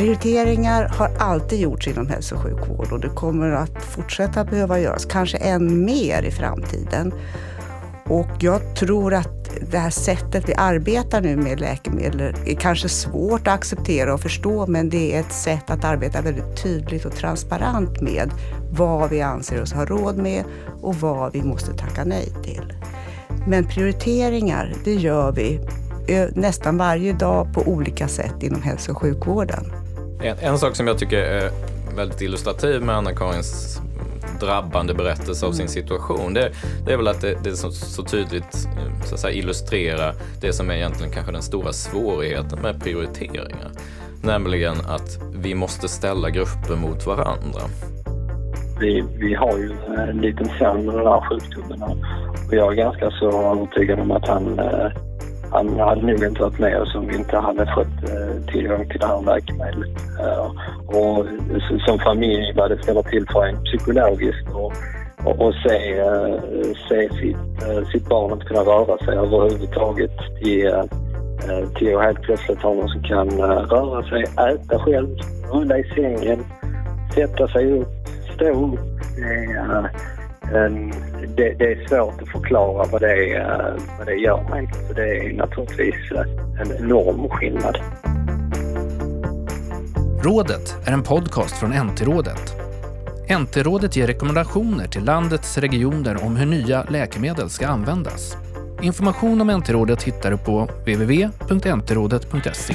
Prioriteringar har alltid gjorts inom hälso och sjukvård och det kommer att fortsätta behöva göras, kanske än mer i framtiden. Och jag tror att det här sättet vi arbetar nu med läkemedel är kanske svårt att acceptera och förstå, men det är ett sätt att arbeta väldigt tydligt och transparent med vad vi anser oss ha råd med och vad vi måste tacka nej till. Men prioriteringar, det gör vi eh, nästan varje dag på olika sätt inom hälso och sjukvården. En, en sak som jag tycker är väldigt illustrativ med Anna-Karins drabbande berättelse av sin mm. situation. Det, det är väl att det, det så, så, tydligt så att säga, illustrerar det som är egentligen kanske den stora svårigheten med prioriteringar. Nämligen att vi måste ställa grupper mot varandra. Vi, vi har ju en liten son med den här sjukdomen och jag är ganska så övertygad om att han eh, han hade nog inte varit med oss om vi inte hade fått eh, tillgång till det här läkemedlet. Eh, och som familj vad det ställer till för en psykologiskt och, och, och se, eh, se sitt, sitt barn inte kunna röra sig överhuvudtaget till, till att helt plötsligt ha någon som kan röra sig, äta själv, rulla i sängen, sätta sig upp, stå upp. Ehm, det, det, är svårt att förklara vad det, eh, vad det gör med Så det är naturligtvis eh, en enorm skillnad. Rådet är en podcast från NT-rådet. NT-rådet ger rekommendationer till landets regioner om hur nya läkemedel ska användas. Information om NT-rådet hittar du på www.ntrådet.se.